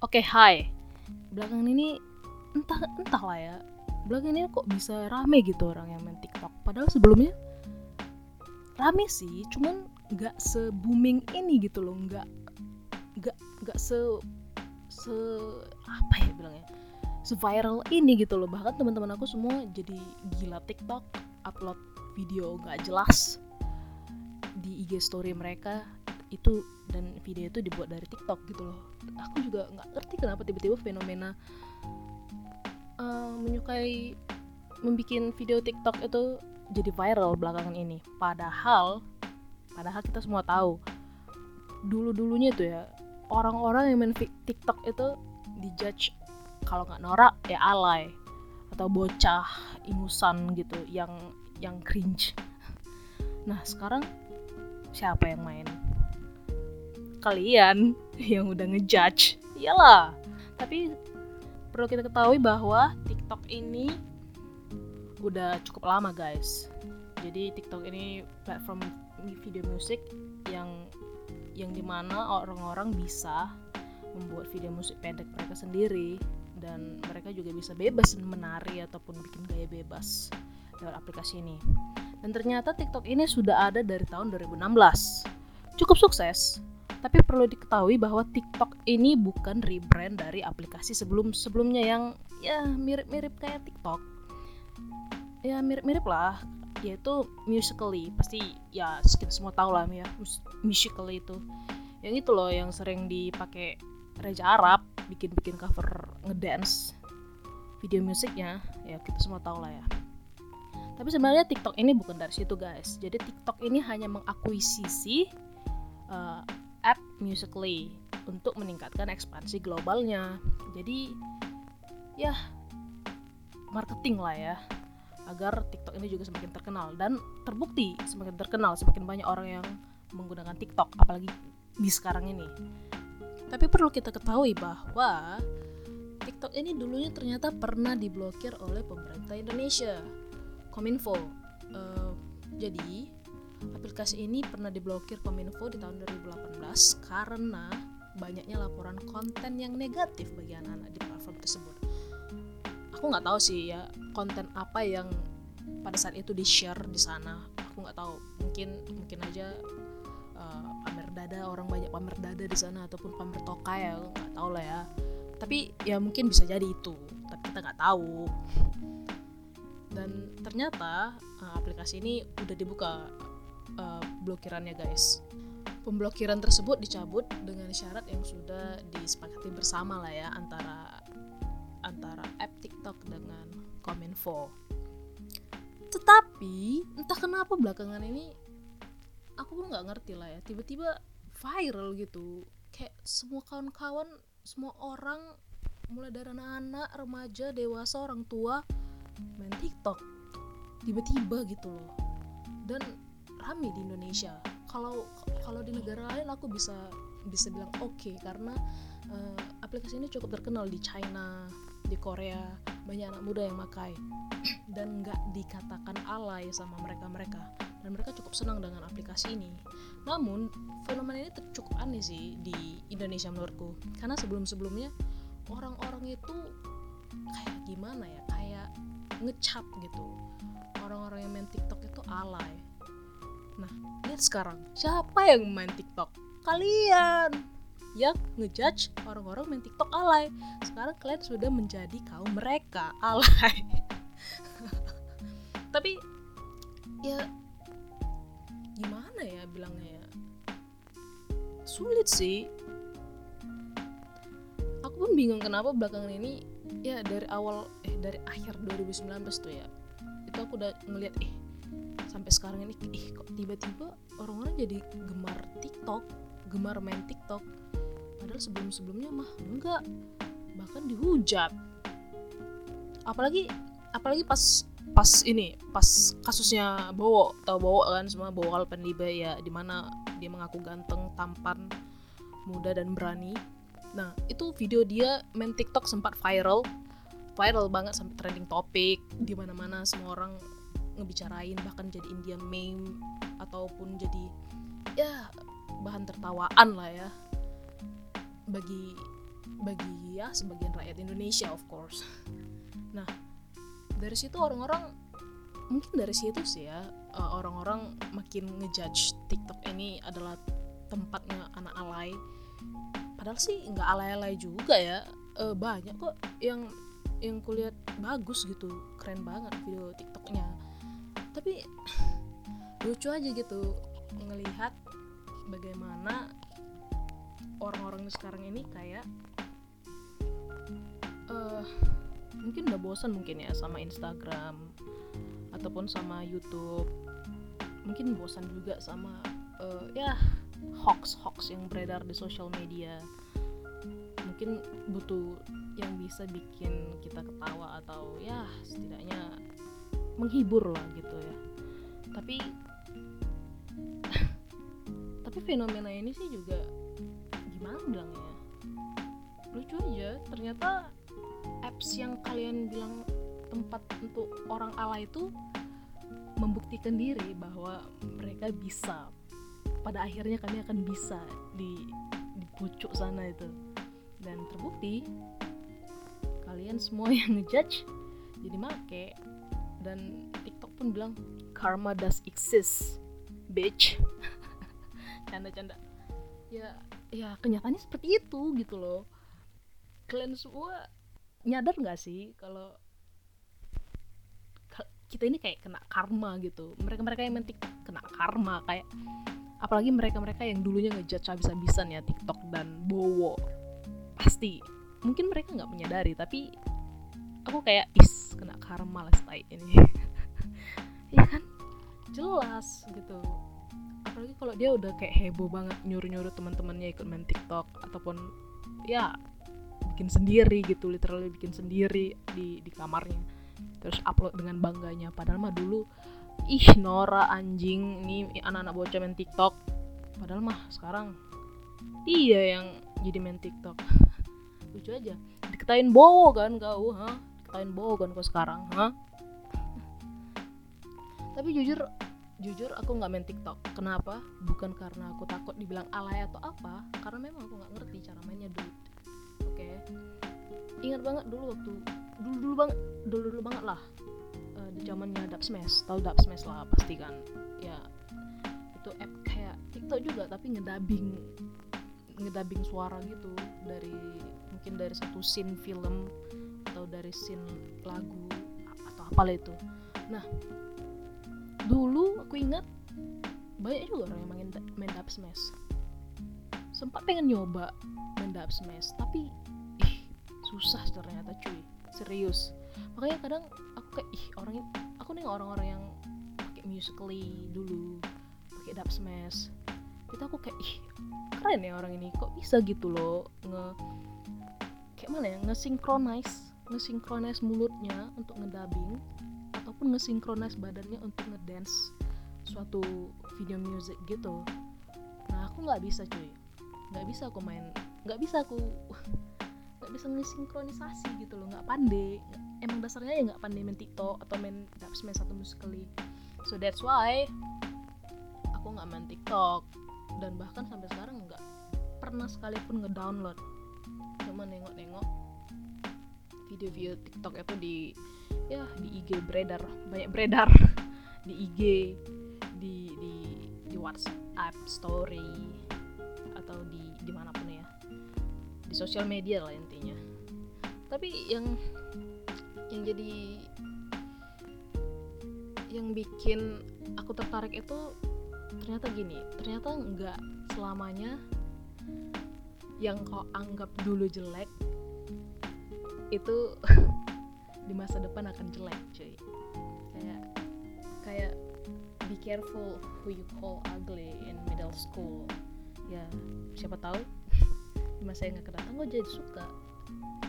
Oke, hai. Belakangan ini entah entahlah ya. Belakangan ini kok bisa rame gitu orang yang main TikTok. Padahal sebelumnya rame sih, cuman nggak se booming ini gitu loh, nggak nggak nggak se se apa ya bilangnya se viral ini gitu loh bahkan teman-teman aku semua jadi gila TikTok upload video nggak jelas di IG story mereka itu dan video itu dibuat dari TikTok gitu loh. Aku juga nggak ngerti kenapa tiba-tiba fenomena uh, menyukai membuat video TikTok itu jadi viral belakangan ini. Padahal padahal kita semua tahu dulu dulunya itu ya orang-orang yang main TikTok itu dijudge kalau nggak norak ya alay atau bocah ingusan gitu yang yang cringe. Nah sekarang siapa yang main kalian yang udah ngejudge iyalah tapi perlu kita ketahui bahwa TikTok ini udah cukup lama guys jadi TikTok ini platform video musik yang yang di mana orang-orang bisa membuat video musik pendek mereka sendiri dan mereka juga bisa bebas menari ataupun bikin gaya bebas lewat aplikasi ini. Dan ternyata TikTok ini sudah ada dari tahun 2016. Cukup sukses, tapi perlu diketahui bahwa TikTok ini bukan rebrand dari aplikasi sebelum-sebelumnya yang ya mirip-mirip kayak TikTok. Ya mirip-mirip lah, yaitu Musically. Pasti ya kita semua tahu lah ya Musically itu. Yang itu loh yang sering dipakai Raja Arab bikin-bikin cover ngedance video musiknya ya kita semua tahu lah ya tapi sebenarnya TikTok ini bukan dari situ guys jadi TikTok ini hanya mengakuisisi uh, app Musically untuk meningkatkan ekspansi globalnya. Jadi ya marketing lah ya agar TikTok ini juga semakin terkenal. Dan terbukti semakin terkenal semakin banyak orang yang menggunakan TikTok apalagi di sekarang ini. Tapi perlu kita ketahui bahwa TikTok ini dulunya ternyata pernah diblokir oleh pemerintah Indonesia. Kominfo. Uh, jadi aplikasi ini pernah diblokir Kominfo di tahun 2018 karena banyaknya laporan konten yang negatif bagi anak-anak di platform tersebut. Aku nggak tahu sih ya konten apa yang pada saat itu di share di sana. Aku nggak tahu. Mungkin mungkin aja uh, pamer dada orang banyak pamer dada di sana ataupun pamer toka ya nggak tahu lah ya. Tapi ya mungkin bisa jadi itu. Tapi kita nggak tahu dan ternyata uh, aplikasi ini udah dibuka uh, blokirannya guys. Pemblokiran tersebut dicabut dengan syarat yang sudah disepakati bersama lah ya antara antara app TikTok dengan Kominfo. Tetapi entah kenapa belakangan ini aku pun nggak ngerti lah ya. Tiba-tiba viral gitu. Kayak semua kawan-kawan semua orang mulai dari anak-anak remaja dewasa orang tua main TikTok. Tiba-tiba gitu loh. Dan rame di Indonesia. Kalau kalau di negara lain aku bisa bisa bilang oke okay, karena uh, aplikasi ini cukup terkenal di China di Korea banyak anak muda yang makai dan nggak dikatakan alay sama mereka mereka dan mereka cukup senang dengan aplikasi ini. Namun fenomena ini cukup aneh sih di Indonesia menurutku. Karena sebelum sebelumnya orang-orang itu kayak gimana ya? Kayak ngecap gitu. Orang-orang yang main TikTok itu alay nah lihat sekarang siapa yang main TikTok? Kalian! Yang ngejudge orang-orang main TikTok alay. Sekarang kalian sudah menjadi kaum mereka alay. Tapi ya gimana ya bilangnya ya? Sulit sih. Aku pun bingung kenapa belakangan ini ya dari awal eh dari akhir 2019 tuh ya itu aku udah ngeliat eh sampai sekarang ini eh kok tiba-tiba orang-orang jadi gemar TikTok gemar main TikTok. Padahal sebelum-sebelumnya mah enggak bahkan dihujat. Apalagi apalagi pas pas ini pas kasusnya Bowo. Tau Bowo kan semua Bowo Alpenlibe ya di mana dia mengaku ganteng tampan muda dan berani. Nah, itu video dia main TikTok sempat viral. Viral banget sampai trending topik di mana-mana semua orang ngebicarain bahkan jadi Indian meme ataupun jadi ya bahan tertawaan lah ya. Bagi bagi ya sebagian rakyat Indonesia of course. Nah dari situ orang-orang mungkin dari situ sih ya uh, orang-orang makin ngejudge TikTok ini adalah tempatnya anak alay. Padahal sih nggak alay-alay juga ya. Uh, banyak kok yang yang kulihat bagus gitu keren banget video TikToknya tapi lucu aja gitu ngelihat bagaimana orang-orang sekarang ini kayak uh, mungkin udah bosan mungkin ya sama Instagram ataupun sama YouTube. Mungkin bosan juga sama uh, ya hoax hoax yang beredar di sosial media. Mungkin butuh yang bisa bikin kita ketawa atau ya setidaknya menghibur lah gitu ya. Tapi tapi fenomena ini sih juga gimana bilangnya ya? Lucu aja ternyata apps yang kalian bilang tempat untuk orang ala itu membuktikan diri bahwa mereka bisa. Pada akhirnya kami akan bisa di di pucuk sana itu. Dan terbukti kalian semua yang ngejudge jadi make dan TikTok pun bilang karma does exist bitch. Canda-canda. Ya ya kenyataannya seperti itu gitu loh. Kalian semua nyadar nggak sih kalau kita ini kayak kena karma gitu? Mereka mereka yang mentik kena karma kayak apalagi mereka mereka yang dulunya ngejudge habis-habisan ya TikTok dan Bowo. Pasti. Mungkin mereka nggak menyadari tapi aku kayak is kena karma lah style ini. Ya kan? Jelas gitu. Apalagi kalau dia udah kayak heboh banget nyuruh-nyuruh teman-temannya ikut main TikTok ataupun ya bikin sendiri gitu literally bikin sendiri di di kamarnya. Terus upload dengan bangganya. Padahal mah dulu ih Nora anjing nih anak-anak bocah main TikTok. Padahal mah sekarang iya yang jadi main TikTok. Lucu aja. Diketain bowo kan kau ha diketain bowo kan kau sekarang ha tapi jujur jujur aku nggak main TikTok. Kenapa? Bukan karena aku takut dibilang alay atau apa, karena memang aku nggak ngerti cara mainnya dulu. Oke. Okay? Ingat banget dulu waktu dulu dulu banget dulu dulu banget lah uh, di zamannya Dub Smash. Tahu Dub Smash lah pasti kan. Ya itu app kayak TikTok juga tapi ngedabing ngedabing suara gitu dari mungkin dari satu scene film atau dari scene lagu atau apalah itu. Nah, dulu aku ingat banyak juga orang yang main, main dub smash. Sempat pengen nyoba main dub smash tapi ih susah ternyata cuy. Serius. Makanya kadang aku kayak ih orang aku nih orang-orang yang pakai musically dulu pakai dub smash. Itu aku kayak ih keren ya orang ini. Kok bisa gitu loh nge kayak mana ya nge-synchronize nge-synchronize mulutnya untuk ngedubbing ataupun ngesinkronize badannya untuk ngedance suatu video music gitu. Nah aku nggak bisa cuy. Nggak bisa aku main nggak bisa aku nggak bisa ngesinkronisasi gitu loh. Nggak pandai. Emang dasarnya ya nggak pandai main tiktok atau main dub smash atau musically so that's why aku nggak main tiktok. Dan bahkan sampai sekarang nggak pernah sekalipun ngedownload. Cuma nengok-nengok video-video tiktok itu di ya di IG beredar. Banyak beredar. Di IG di di di WhatsApp story atau di di mana pun ya. Di sosial media lah intinya. Tapi yang yang jadi yang bikin aku tertarik itu ternyata gini ternyata nggak selamanya yang kau anggap dulu jelek itu di masa depan akan jelek cuy. Kayak kayak be careful who you call ugly in middle school. Ya siapa tahu di masa yang akan datang gue jadi suka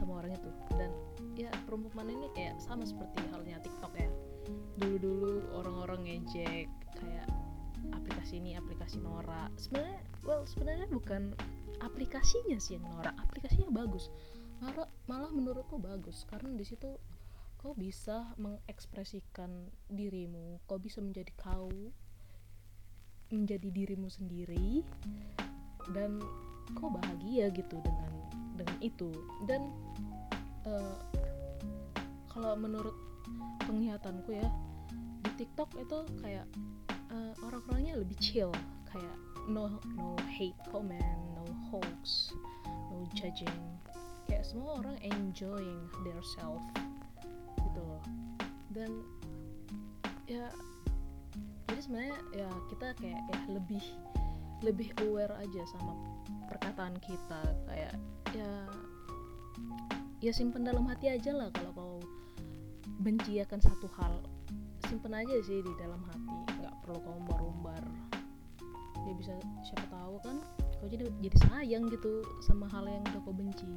sama orang itu. Dan ya perumpamaan ini kayak sama seperti halnya TikTok ya. Dulu-dulu orang-orang ngejek kayak aplikasi ini aplikasi Nora. Sebenarnya well sebenarnya bukan aplikasinya sih yang Nora. Aplikasinya bagus malah malah menurutku bagus. Karena di situ kau bisa mengekspresikan dirimu kau bisa menjadi kau menjadi dirimu sendiri dan kau bahagia gitu dengan dengan itu. Dan uh, kalau menurut penglihatanku ya di TikTok itu kayak uh, orang-orangnya lebih chill. Kayak no no hate comment no hoax no judging kayak semua orang enjoying their self gitu loh. Dan ya jadi sebenarnya ya kita kayak ya lebih lebih aware aja sama perkataan kita kayak ya ya simpen dalam hati aja lah kalau kau benci akan satu hal. Simpen aja sih di dalam hati nggak perlu kau umbar-umbar ya bisa siapa tahu kan kau jadi jadi sayang gitu sama hal yang udah kau benci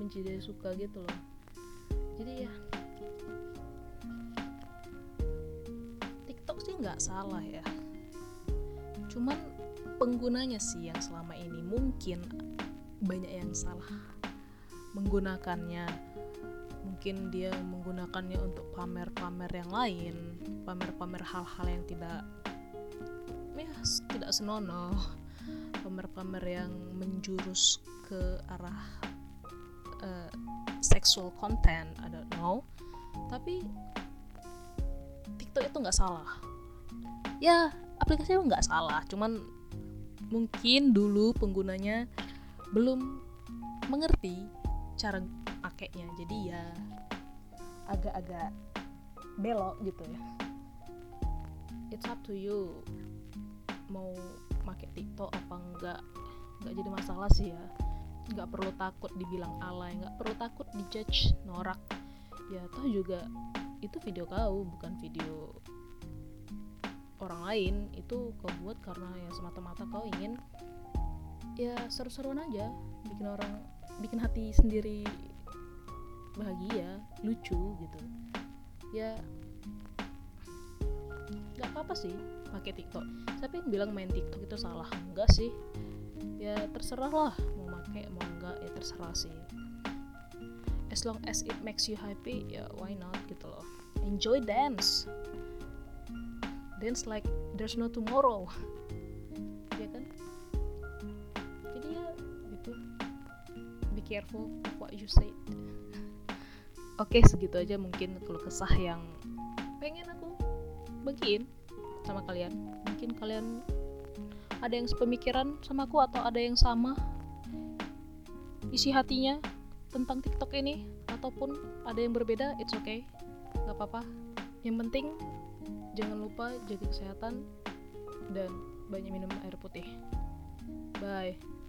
benci dia suka gitu loh. Jadi ya TikTok sih nggak salah ya. Cuman penggunanya sih yang selama ini. Mungkin banyak yang salah menggunakannya. Mungkin dia menggunakannya untuk pamer-pamer yang lain pamer-pamer hal-hal yang tidak ya tidak senonoh. Pamer-pamer yang menjurus ke arah uh, sexual content I don't know. Tapi TikTok itu nggak salah. Ya aplikasinya nggak salah. Cuman mungkin dulu penggunanya belum mengerti cara pakainya. Jadi ya agak-agak belok gitu ya. It's up to you. Mau pakai TikTok apa enggak nggak jadi masalah sih ya nggak perlu takut dibilang alay nggak perlu takut dijudge norak. Ya toh juga itu video kau bukan video orang lain. Itu kau buat karena ya semata-mata kau ingin ya seru-seruan aja bikin orang bikin hati sendiri bahagia lucu gitu. Ya nggak apa-apa sih pakai TikTok. Siapa yang bilang main TikTok itu salah? Enggak sih. Ya terserah lah pakai mau enggak ya terserah sih. As long as it makes you happy ya why not gitu loh. Enjoy dance. Dance like there's no tomorrow. Ya kan? Jadi ya gitu. Be careful what you say. Oke segitu aja mungkin kalau kesah yang pengen aku bagiin sama kalian. Mungkin kalian ada yang sepemikiran sama aku atau ada yang sama isi hatinya tentang TikTok ini ataupun ada yang berbeda it's okay. Nggak apa-apa. Yang penting jangan lupa jaga kesehatan dan banyak minum air putih. Bye